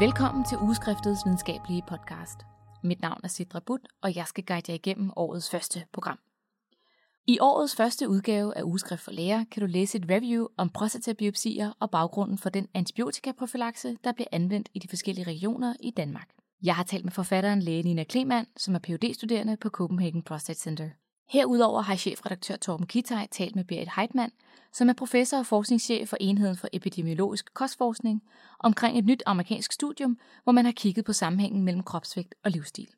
Velkommen til Ugeskriftets videnskabelige podcast. Mit navn er Sidra Butt, og jeg skal guide jer igennem årets første program. I årets første udgave af Ugeskrift for Læger kan du læse et review om prostatabiopsier og baggrunden for den antibiotikaprofilakse, der bliver anvendt i de forskellige regioner i Danmark. Jeg har talt med forfatteren læge Nina Klemann, som er phd studerende på Copenhagen Prostate Center. Herudover har chefredaktør Torben Kitaj talt med Berit Heitmann, som er professor og forskningschef for Enheden for Epidemiologisk Kostforskning, omkring et nyt amerikansk studium, hvor man har kigget på sammenhængen mellem kropsvægt og livsstil.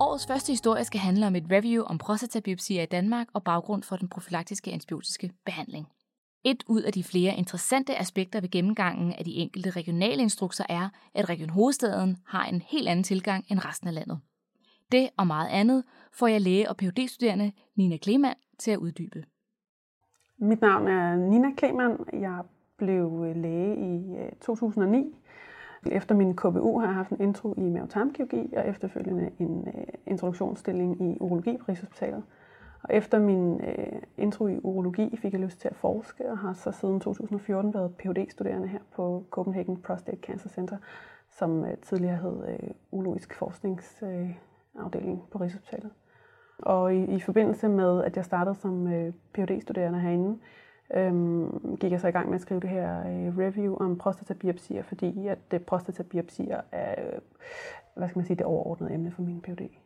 Årets første historie skal handle om et review om prostatabiopsier i Danmark og baggrund for den profylaktiske antibiotiske behandling. Et ud af de flere interessante aspekter ved gennemgangen af de enkelte regionale instrukser er, at Region Hovedstaden har en helt anden tilgang end resten af landet. Det og meget andet får jeg læge og phd studerende Nina Klemann til at uddybe. Mit navn er Nina Klemann. Jeg blev øh, læge i øh, 2009. Efter min KBU har jeg haft en intro i mavetarmkirurgi og efterfølgende en øh, introduktionsstilling i urologi på Rigshospitalet. Og efter min øh, intro i urologi fik jeg lyst til at forske, og har så siden 2014 været phd studerende her på Copenhagen Prostate Cancer Center, som øh, tidligere hed øh, urologisk forskningsafdeling øh, på Rigshospitalet. Og i, i forbindelse med, at jeg startede som øh, phd studerende herinde, øhm, gik jeg så i gang med at skrive det her øh, review om prostatabiopsier, fordi at det prostatabiopsier er, øh, hvad skal man sige, det overordnede emne for min phd.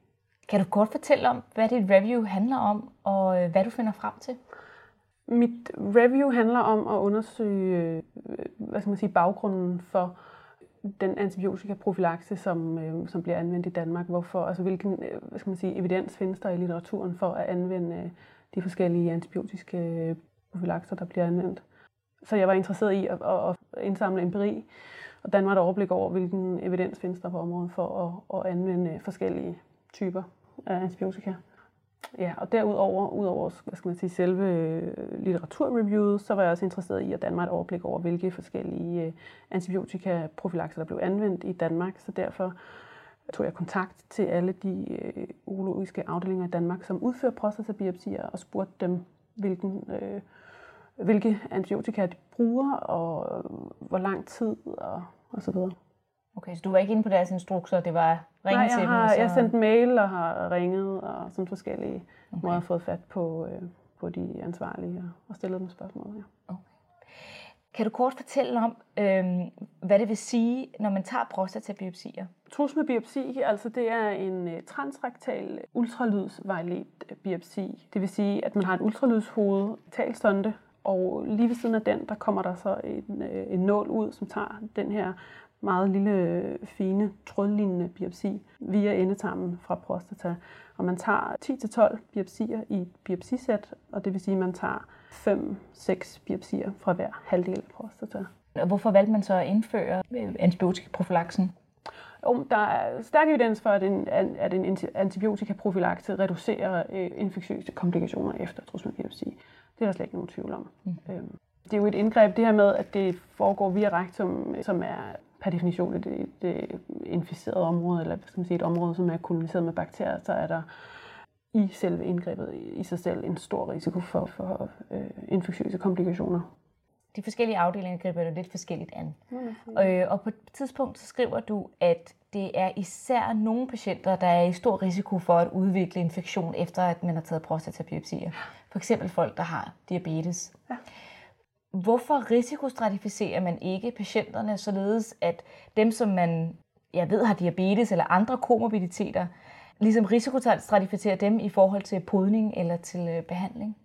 Kan du kort fortælle om, hvad dit review handler om, og øh, hvad du finder frem til? Mit review handler om at undersøge øh, hvad skal man sige, baggrunden for den antibiotikaprofilakse, som, øh, som bliver anvendt i Danmark. Hvorfor, altså hvilken øh, hvad skal man sige, evidens findes der i litteraturen for at anvende de forskellige antibiotiske profilakser, der bliver anvendt. Så jeg var interesseret i at, at indsamle empiri og danne mig et overblik over, hvilken evidens findes der på området for at, at anvende forskellige typer af antibiotika. Ja, og derudover, udover hvad skal man sige, selve øh, litteraturreviewet, så var jeg også interesseret i at danne mig et overblik over, hvilke forskellige øh, antibiotikaprofilakser, der blev anvendt i Danmark. Så derfor tog jeg kontakt til alle de øh, urologiske afdelinger i Danmark, som udfører prostatabiopsier, og spurgte dem, hvilken, øh, hvilke antibiotika de bruger, og hvor lang tid, og, og så videre. Okay, så du var ikke inde på deres instrukser, det var ringe Nej, til jeg dem? så... jeg har sendt mail og har ringet og sådan forskellige okay. måder fået fat på, øh, på de ansvarlige og, stillet dem spørgsmål. Ja. Okay. Kan du kort fortælle om, øh, hvad det vil sige, når man tager prostatabiopsier? Trus med biopsi, altså det er en uh, transrektal ultralydsvejledt biopsi. Det vil sige, at man har et ultralydshoved, talsonde, og lige ved siden af den, der kommer der så en, øh, en nål ud, som tager den her meget lille, fine, trådlignende biopsi via endetarmen fra prostata. Og man tager 10-12 biopsier i et biopsisæt, og det vil sige, at man tager 5-6 biopsier fra hver halvdel af prostata. Hvorfor valgte man så at indføre antibiotikaprofilaksen? Jo, der er stærk evidens for, at en, at en antibiotikaprofilakse reducerer øh, infektiøse komplikationer efter trusmelbiopsi. Det er der slet ikke nogen tvivl om. Mm. Øhm, det er jo et indgreb, det her med, at det foregår via rektum, som er per definition et, et, et inficeret område, eller skal man sige, et område, som er koloniseret med bakterier, så er der i selve indgrebet i sig selv en stor risiko for, for øh, infektiøse komplikationer. De forskellige afdelinger griber det lidt forskelligt an. Mm. Øh, og på et tidspunkt så skriver du, at det er især nogle patienter, der er i stor risiko for at udvikle infektion, efter at man har taget prostatabiopsier. For eksempel folk, der har diabetes. Ja. Hvorfor risikostratificerer man ikke patienterne således, at dem, som man jeg ved har diabetes eller andre komorbiditeter, ligesom risikostratificerer dem i forhold til podning eller til øh, behandling?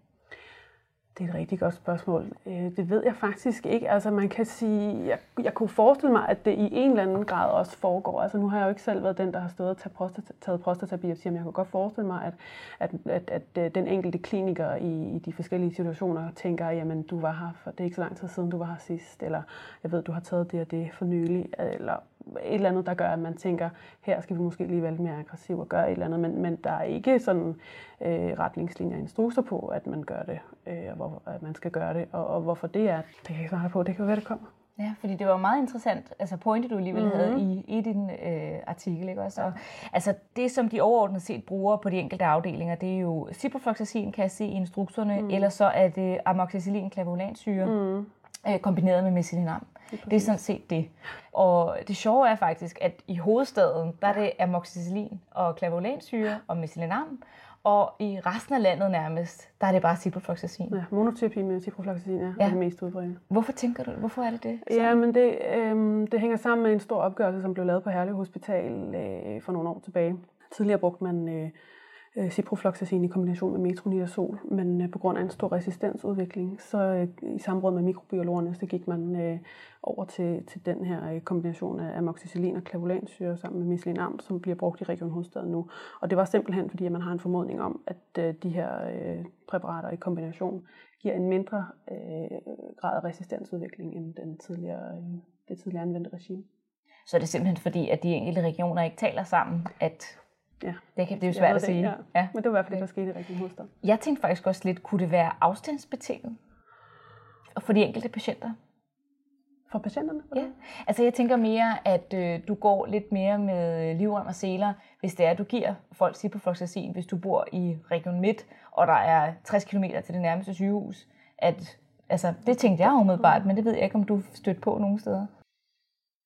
Det er et rigtig godt spørgsmål. Øh, det ved jeg faktisk ikke. Altså man kan sige, jeg, jeg kunne forestille mig, at det i en eller anden grad også foregår. Altså nu har jeg jo ikke selv været den, der har stået og taget, prostata, taget prostatabiopsi, men jeg kunne godt forestille mig, at, at, at, at øh, den enkelte kliniker i, i de forskellige situationer tænker, jamen du var her for, det er ikke så lang tid siden, du var her sidst, eller jeg ved, du har taget det og det for nylig, eller et eller andet, der gør, at man tænker, her skal vi måske lige være lidt mere aggressiv og gøre et eller andet, men, men der er ikke sådan øh, retningslinjer og instrukser på, at man gør det, øh, og hvor, at man skal gøre det, og, og hvorfor det er, det kan jeg ikke svare på, det kan være, det kommer. Ja, fordi det var meget interessant, altså pointe du alligevel mm-hmm. havde i, i din øh, artikel. Ikke også? Og, altså det, som de overordnet set bruger på de enkelte afdelinger, det er jo ciprofloxacin, kan jeg se i instrukserne, mm. eller så er det amoxicillin clavulansyre, mm. øh, kombineret med mesilinam. Det er, det er sådan set det. Og det sjove er faktisk, at i hovedstaden, der er det amoxicillin og clavulansyre og mesilinam, og i resten af landet nærmest, der er det bare ciprofloxacin. Ja, monoterapi med ciprofloxacin ja. er det mest udbredte. Hvorfor tænker du, hvorfor er det det? Så? Ja, men det, øh, det hænger sammen med en stor opgørelse, som blev lavet på Herlev Hospital øh, for nogle år tilbage. Tidligere brugte man øh, øh, ciprofloxacin i kombination med metronidazol, men øh, på grund af en stor resistensudvikling, så øh, i samråd med mikrobiologerne, så gik man øh, over til, til den her øh, kombination af amoxicillin og clavulansyre sammen med mislinarm, som bliver brugt i Region Hovedstaden nu. Og det var simpelthen fordi, at man har en formodning om, at øh, de her øh, præparater i kombination giver en mindre øh, grad af resistensudvikling end den tidligere, øh, det tidligere anvendte regime. Så er det simpelthen fordi, at de enkelte regioner ikke taler sammen, at Ja. Det, kan, det er jo svært at sige. Ja. ja. Men det var i hvert fald det, der skete i Region Hovedstaden. Jeg tænkte faktisk også lidt, kunne det være afstandsbetinget for de enkelte patienter? For patienterne? Ja. Altså jeg tænker mere, at øh, du går lidt mere med livrem og seler, hvis det er, at du giver folk ciprofloxacin, hvis du bor i Region Midt, og der er 60 km til det nærmeste sygehus. At, altså, det tænkte jeg umiddelbart, men det ved jeg ikke, om du stødt på nogen steder.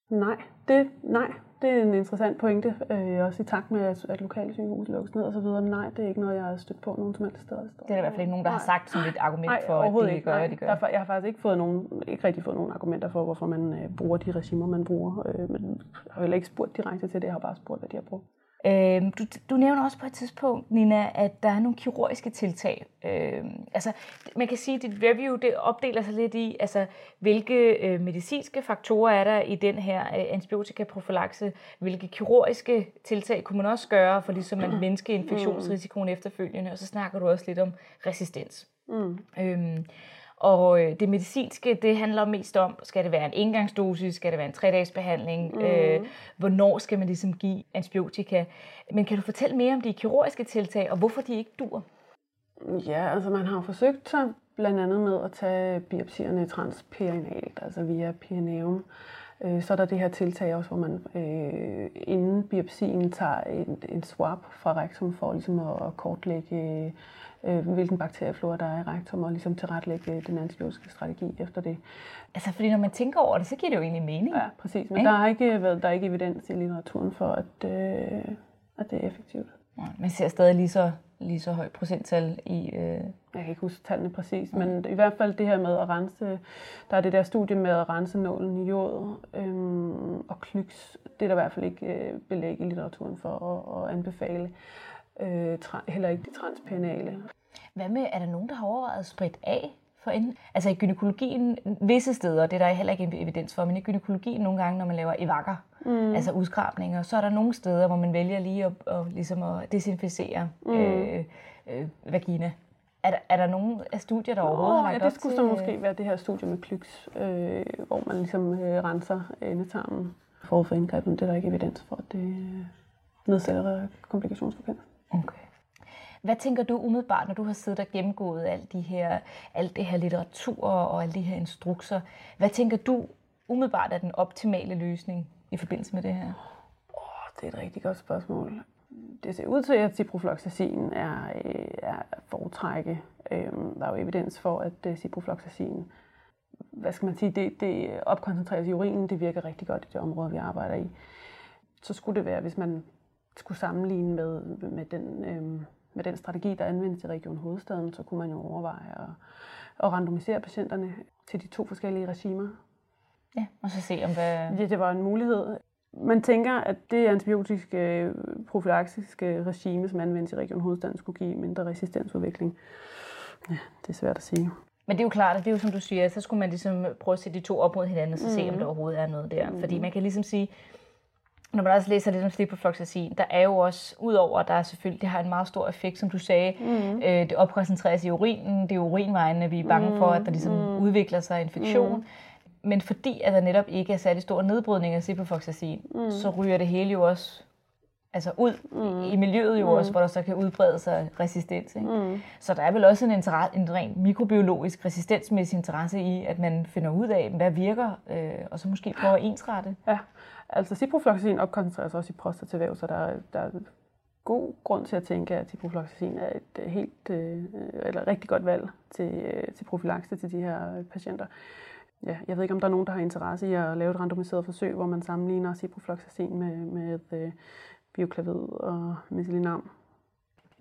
Nej, det, nej, det er en interessant pointe, øh, også i takt med, at, at lokale sygehus lukkes ned og så videre. Nej, det er ikke noget, jeg har stødt på nogen som helst steder. Det er i hvert fald ikke nogen, der nej. har sagt som et argument nej, for, at de ikke. gør, nej, de gør. Derfor, jeg har faktisk ikke, fået nogen, ikke rigtig fået nogen argumenter for, hvorfor man øh, bruger de regimer, man bruger. Øh, men jeg har heller ikke spurgt direkte til det, jeg har bare spurgt, hvad de har brugt. Øh, du, du nævner også på et tidspunkt, Nina, at der er nogle kirurgiske tiltag. Øh, altså, man kan sige, at dit review det opdeler sig lidt i, altså, hvilke øh, medicinske faktorer er der i den her øh, antibiotikaprofilakse, hvilke kirurgiske tiltag kunne man også gøre for ligesom at mindske infektionsrisikoen efterfølgende, og så snakker du også lidt om resistens. Mm. Øh, og øh, det medicinske, det handler mest om, skal det være en engangsdosis, skal det være en tre-dages behandling, mm. øh, hvornår skal man ligesom give antibiotika. Men kan du fortælle mere om de kirurgiske tiltag, og hvorfor de ikke dur? Ja, altså man har forsøgt sig blandt andet med at tage biopsierne transperinalt, altså via perineum. Øh, så er der det her tiltag også, hvor man øh, inden biopsien tager en, en swab fra rektum for ligesom at kortlægge øh, hvilken bakterieflora der er i rektum, og ligesom tilrettelægge den antibiotiske strategi efter det. Altså, fordi når man tænker over det, så giver det jo egentlig mening. Ja, præcis. Men ja. der har ikke været, der er ikke evidens i litteraturen for, at, øh, at det er effektivt. Ja, man ser stadig lige så, lige så højt procenttal i... Øh... Jeg kan ikke huske tallene præcis, men i hvert fald det her med at rense... Der er det der studie med at rense nålen i jod øhm, og klyks. Det er der i hvert fald ikke øh, belæg i litteraturen for at, at anbefale øh, tra- heller ikke de transpenale. Hvad med, er der nogen, der har overvejet sprit af for enden? Altså i gynekologien, visse steder, det er der heller ikke evidens for, men i gynekologien nogle gange, når man laver evakker, mm. altså udskrabninger, så er der nogle steder, hvor man vælger lige at, at, ligesom at desinficere mm. øh, øh, vagina. Er der, er der nogen af studier, der overhovedet har lagt ja, det skulle så måske være det her studie med Klyks, øh, hvor man ligesom øh, renser endetarmen forud for indgrebet. Det er der ikke evidens for, at det øh, nedsætter komplikationsfrekvens. Okay. Hvad tænker du umiddelbart, når du har siddet og gennemgået alt, de her, alt det her litteratur og alle de her instrukser? Hvad tænker du umiddelbart er den optimale løsning i forbindelse med det her? Oh, det er et rigtig godt spørgsmål. Det ser ud til, at ciprofloxacin er, øh, er foretrække. Øhm, der er jo evidens for, at øh, ciprofloxacin hvad skal man sige, det, det opkoncentreres i urinen, det virker rigtig godt i det område, vi arbejder i. Så skulle det være, hvis man skulle sammenligne med, med, den, øh, med den strategi, der anvendes i Region Hovedstaden, så kunne man jo overveje at, at randomisere patienterne til de to forskellige regimer. Ja, og så se om hvad... Ja, det var en mulighed. Man tænker, at det antibiotiske profilaktiske regime, som anvendes i Region Hovedstaden, skulle give mindre resistensudvikling. Ja, det er svært at sige. Men det er jo klart, at det er jo som du siger, så skulle man ligesom prøve at sætte de to op mod hinanden, og så mm. se, om der overhovedet er noget der. Mm. Fordi man kan ligesom sige, når man også læser lidt om ciprofloxacin, der er jo også, udover at der er selvfølgelig, det har en meget stor effekt, som du sagde, mm. øh, det opkoncentreres i urinen, det er urinvejene, vi er bange for, at der ligesom mm. udvikler sig infektion. Mm. Men fordi at der netop ikke er særlig stor nedbrydning af ciprofloxacin, mm. så ryger det hele jo også altså ud mm. i miljøet jo mm. også, hvor der så kan udbrede sig resistens. Ikke? Mm. Så der er vel også en, interesse, en rent mikrobiologisk resistensmæssig interesse i, at man finder ud af, hvad virker, øh, og så måske prøver at ensrette. Ja, altså ciprofloxacin opkoncentreres også i prostatavæv, så der, der er god grund til at tænke, at ciprofloxacin er et øh, helt, øh, eller rigtig godt valg til, øh, til profilakse til de her patienter. Ja, jeg ved ikke, om der er nogen, der har interesse i at lave et randomiseret forsøg, hvor man sammenligner ciprofloxacin med, med øh, bioklavid og meselinam.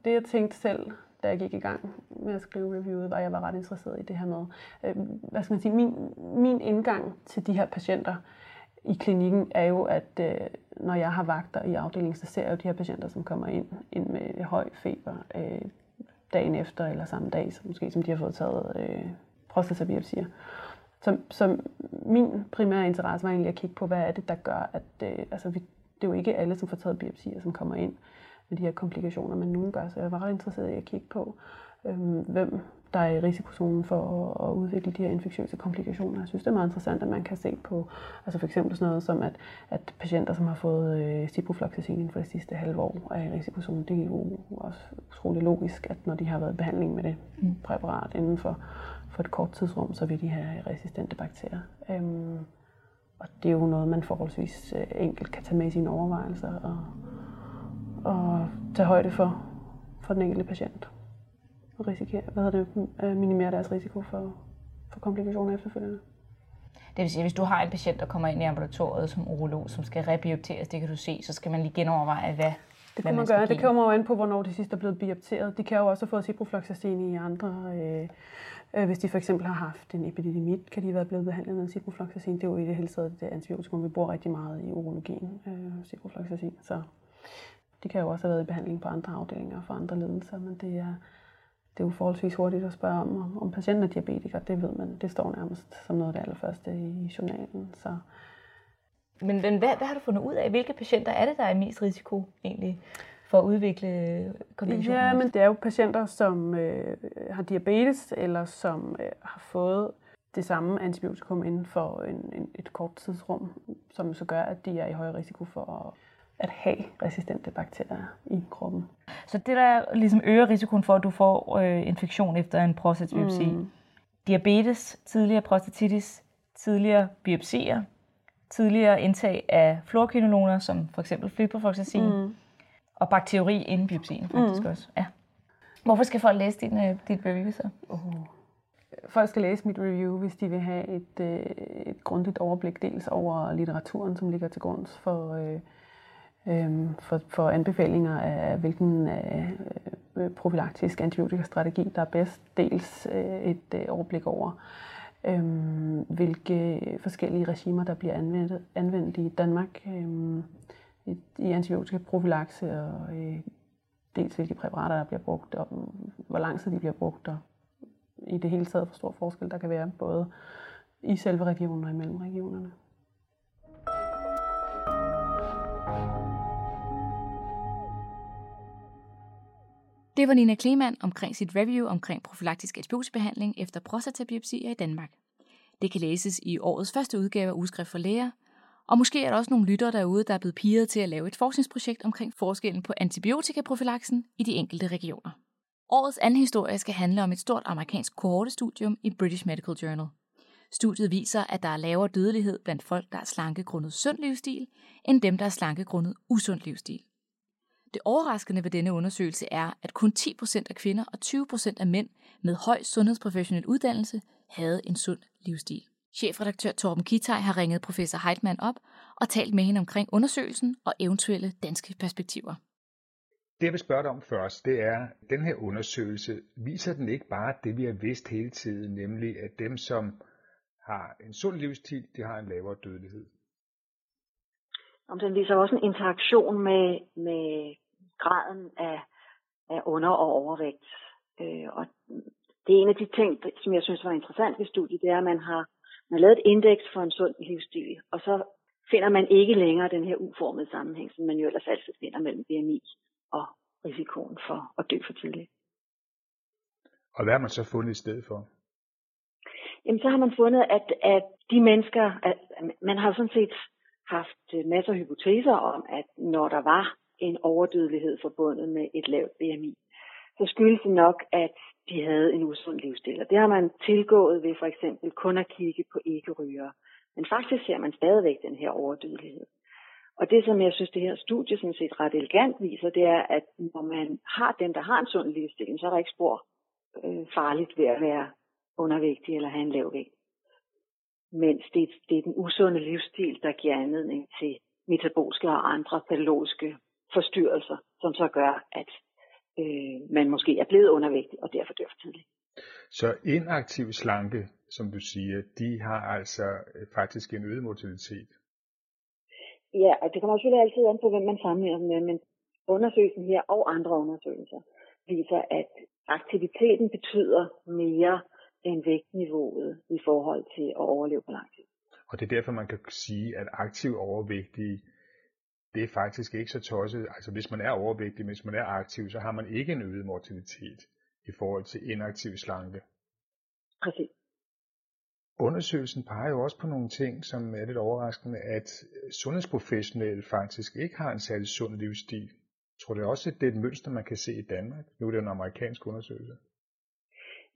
Det jeg tænkte selv, da jeg gik i gang med at skrive reviewet, var, at jeg var ret interesseret i det her med, øh, hvad skal man sige, min, min indgang til de her patienter i klinikken er jo, at øh, når jeg har vagter i afdelingen, så ser jeg jo de her patienter, som kommer ind, ind med høj feber øh, dagen efter eller samme dag, så måske som de har fået taget øh, prostatabiopsier. Så, så min primære interesse var egentlig at kigge på, hvad er det, der gør, at øh, altså, vi, det er jo ikke alle, som får taget biopsier, som kommer ind med de her komplikationer, men nogen gør, så jeg var ret interesseret i at kigge på, øh, hvem der er i risikozonen for at, at udvikle de her infektiøse komplikationer. Jeg synes, det er meget interessant, at man kan se på, altså for eksempel sådan noget som, at, at patienter, som har fået øh, ciprofloxacin inden for de sidste halve år, er i risikozonen. Det er jo også utrolig logisk, at når de har været i behandling med det mm. præparat inden for, for et kort tidsrum, så vil de have resistente bakterier. Øhm, og det er jo noget, man forholdsvis øh, enkelt kan tage med i sine overvejelser og, og tage højde for, for den enkelte patient og risikere, hvad hedder det, øh, minimere deres risiko for, for komplikationer efterfølgende. Det vil sige, at hvis du har en patient, der kommer ind i ambulatoriet som urolog, som skal rebiopteres, det kan du se, så skal man lige genoverveje, hvad det kan man, gøre. Det kommer jo an på, hvornår de sidste er blevet biopteret. De kan jo også have fået ciprofloxacin i andre. Øh, øh, hvis de for eksempel har haft en epididimit, kan de være blevet behandlet med ciprofloxacin. Det er jo i det hele taget det antibiotikum, vi bruger rigtig meget i urologien, øh, ciprofloxacin. Så de kan jo også have været i behandling på andre afdelinger for andre lidelser, men det er, det er jo forholdsvis hurtigt at spørge om, om patienten er diabetiker. Det ved man. Det står nærmest som noget af det allerførste i journalen. Så. Men, men hvad, hvad har du fundet ud af? Hvilke patienter er det, der er mest risiko egentlig for at udvikle komplikationer? Ja, men det er jo patienter, som øh, har diabetes, eller som øh, har fået det samme antibiotikum inden for en, en, et kort tidsrum, som så gør, at de er i højere risiko for at at have resistente bakterier i kroppen. Så det der ligesom øger risikoen for, at du får øh, infektion efter en prostatabiopsi, mm. diabetes, tidligere prostatitis, tidligere biopsier, tidligere indtag af fluorkinoloner, som for eksempel fliprofoxacin, mm. og bakteriori inden biopsien faktisk mm. også. Ja. Hvorfor skal folk læse din, øh, dit review så? Uh. Folk skal læse mit review, hvis de vil have et, øh, et grundigt overblik dels over litteraturen, som ligger til grund for, øh, øh, for, for anbefalinger af, hvilken øh, øh, profilaktisk antibiotikastrategi, der er bedst. Dels øh, et øh, overblik over, øh, Øhm, hvilke forskellige regimer, der bliver anvendt, anvendt i Danmark øh, i, i antibiotikaprofilakse, og øh, dels hvilke præparater, der bliver brugt, og mm, hvor lang tid de bliver brugt, og i det hele taget, hvor stor forskel der kan være, både i selve regionen og imellem regionerne. Det var Nina Kleman omkring sit review omkring profylaktisk antibiotikabehandling efter prostatabiopsier i Danmark. Det kan læses i årets første udgave af Udskrift for Læger, og måske er der også nogle lyttere derude, der er blevet piret til at lave et forskningsprojekt omkring forskellen på antibiotikaprofilaksen i de enkelte regioner. Årets anden historie skal handle om et stort amerikansk kohortestudium i British Medical Journal. Studiet viser, at der er lavere dødelighed blandt folk, der er slanke grundet sund livsstil, end dem, der er slanke grundet usund livsstil. Det overraskende ved denne undersøgelse er, at kun 10% af kvinder og 20% af mænd med høj sundhedsprofessionel uddannelse havde en sund livsstil. Chefredaktør Torben Kitaj har ringet professor Heitmann op og talt med hende omkring undersøgelsen og eventuelle danske perspektiver. Det jeg vil spørge dig om først, det er, at den her undersøgelse, viser den ikke bare det, vi har vidst hele tiden, nemlig at dem, som har en sund livsstil, de har en lavere dødelighed? Om den viser også en interaktion med, med graden af, af under- og overvægt. Øh, og det er en af de ting, som jeg synes var interessant ved studiet, det er, at man har, man har lavet et indeks for en sund livsstil, og så finder man ikke længere den her uformede sammenhæng, som man jo ellers altid finder mellem BMI og risikoen for at dø for tidligt. Og hvad har man så fundet i stedet for? Jamen, så har man fundet, at, at de mennesker, at man har sådan set haft masser af hypoteser om, at når der var en overdødelighed forbundet med et lavt BMI, så skyldes det nok, at de havde en usund livsstil. Og det har man tilgået ved for eksempel kun at kigge på ikke-rygere. Men faktisk ser man stadigvæk den her overdødelighed. Og det, som jeg synes, det her studie sådan set ret elegant viser, det er, at når man har den, der har en sund livsstil, så er der ikke spor øh, farligt ved at være undervægtig eller have en lav vægt. Mens det, det er den usunde livsstil, der giver anledning til metabolske og andre patologiske forstyrrelser, som så gør, at øh, man måske er blevet undervægtig og derfor dør for tidligt. Så inaktiv slanke, som du siger, de har altså øh, faktisk en øget mortalitet? Ja, og det kommer selvfølgelig altid an på, hvem man sammenligner med, men undersøgelsen her og andre undersøgelser viser, at aktiviteten betyder mere end vægtniveauet i forhold til at overleve på lang tid. Og det er derfor, man kan sige, at aktiv overvægtige, det er faktisk ikke så tosset. Altså hvis man er overvægtig, hvis man er aktiv, så har man ikke en øget mortalitet i forhold til inaktiv slanke. Præcis. Undersøgelsen peger jo også på nogle ting, som er lidt overraskende, at sundhedsprofessionelle faktisk ikke har en særlig sund livsstil. Jeg tror det også, at det er et mønster, man kan se i Danmark? Nu er det en amerikansk undersøgelse.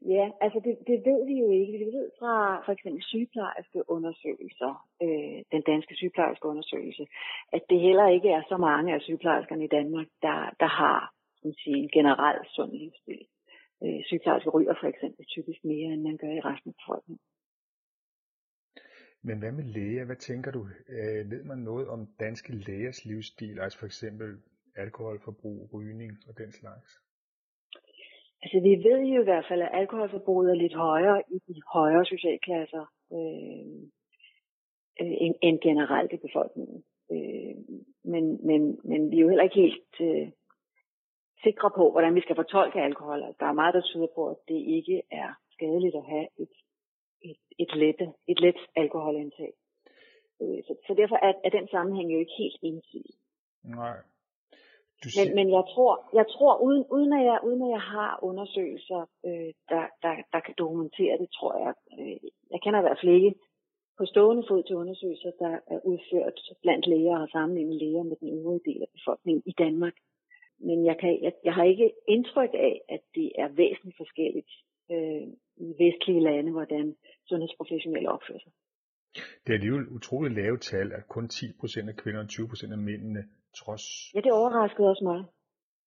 Ja, altså det, det ved vi jo ikke. Vi ved fra for eksempel sygeplejerskeundersøgelser, øh, den danske sygeplejerskeundersøgelse, at det heller ikke er så mange af sygeplejerskerne i Danmark, der, der har som sige, en generel sund livsstil. Øh, sygeplejersker ryger for eksempel typisk mere, end man gør i resten af befolkningen. Men hvad med læger? Hvad tænker du? Øh, ved man noget om danske lægers livsstil, altså for eksempel alkoholforbrug, rygning og den slags? Altså vi ved jo i hvert fald, at alkoholforbruget er lidt højere i de højere socialklasser øh, øh, end, end generelt i befolkningen. Øh, men, men, men vi er jo heller ikke helt øh, sikre på, hvordan vi skal fortolke alkohol. Altså, der er meget, der tyder på, at det ikke er skadeligt at have et, et, et, let, et let alkoholindtag. Øh, så, så derfor er, er den sammenhæng jo ikke helt ensidig. Nej. Du siger... men, men jeg tror, jeg tror uden, uden, at jeg, uden at jeg har undersøgelser, øh, der, der, der kan dokumentere det, tror jeg. Øh, jeg kender i hvert fald ikke på stående fod til undersøgelser, der er udført blandt læger og sammenlignet læger med den øvrige del af befolkningen i Danmark. Men jeg, kan, jeg, jeg har ikke indtryk af, at det er væsentligt forskelligt øh, i vestlige lande, hvordan sundhedsprofessionelle opfører sig. Det er alligevel utroligt lave tal, at kun 10% af kvinderne og 20% af mændene trods... Ja, det overraskede også mig.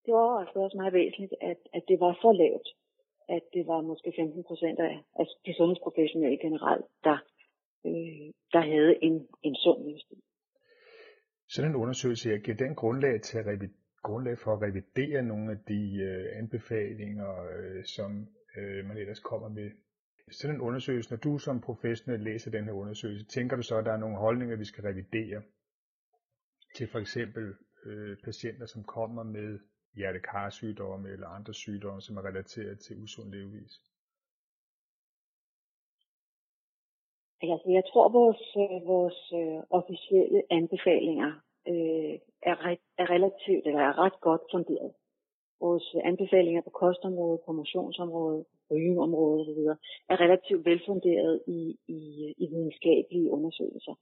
Det overraskede også mig væsentligt, at, at det var så lavt, at det var måske 15 procent af, af de sundhedsprofessionelle generelt, der, øh, der havde en, en sund livsstil. Sådan en undersøgelse her, giver den grundlag, til at grundlag for at revidere nogle af de øh, anbefalinger, øh, som øh, man ellers kommer med. Sådan en undersøgelse, når du som professionel læser den her undersøgelse, tænker du så, at der er nogle holdninger, vi skal revidere? til for eksempel øh, patienter, som kommer med hjertekarsygdomme eller andre sygdomme, som er relateret til usund levevis? Altså, jeg tror, vores, øh, vores øh, officielle anbefalinger øh, er, re, er relativt, eller er ret godt funderet. Vores anbefalinger på kostområdet, på motionsområdet, rygeområdet osv. er relativt velfunderet i, i, i videnskabelige undersøgelser.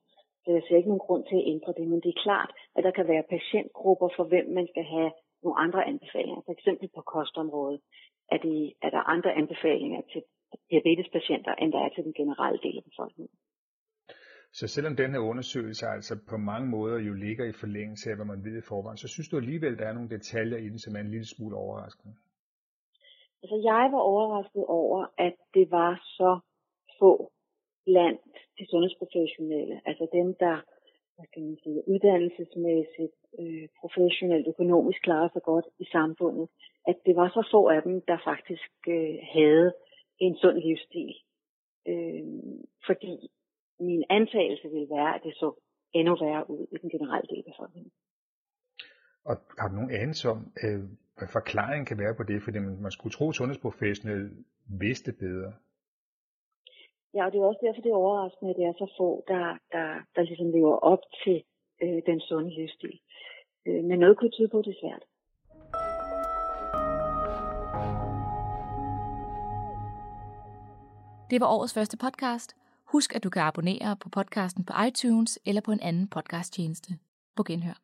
Så jeg ser ikke nogen grund til at ændre det, men det er klart, at der kan være patientgrupper, for hvem man skal have nogle andre anbefalinger. For eksempel på kostområdet er, det, er der andre anbefalinger til diabetespatienter, end der er til den generelle del af befolkningen. Så selvom den her undersøgelse altså på mange måder jo ligger i forlængelse af, hvad man ved i forvejen, så synes du alligevel, der er nogle detaljer i den, som er en lille smule overraskende? Altså jeg var overrasket over, at det var så få blandt de sundhedsprofessionelle, altså dem, der hvad skal man sige, uddannelsesmæssigt, øh, professionelt, økonomisk klarer sig godt i samfundet, at det var så få af dem, der faktisk øh, havde en sund livsstil. Øh, fordi min antagelse ville være, at det så endnu værre ud i den generelle del af befolkningen. Og har du nogen anelse om, øh, hvad forklaringen kan være på det? Fordi man, man skulle tro, at sundhedsprofessionelle vidste bedre. Ja, og det er også derfor, det er overraskende, at det er så få, der, der, der ligesom lever op til øh, den sunde livsstil. Øh, men noget kunne tyde på, at det er svært. Det var årets første podcast. Husk, at du kan abonnere på podcasten på iTunes eller på en anden podcasttjeneste. På genhør.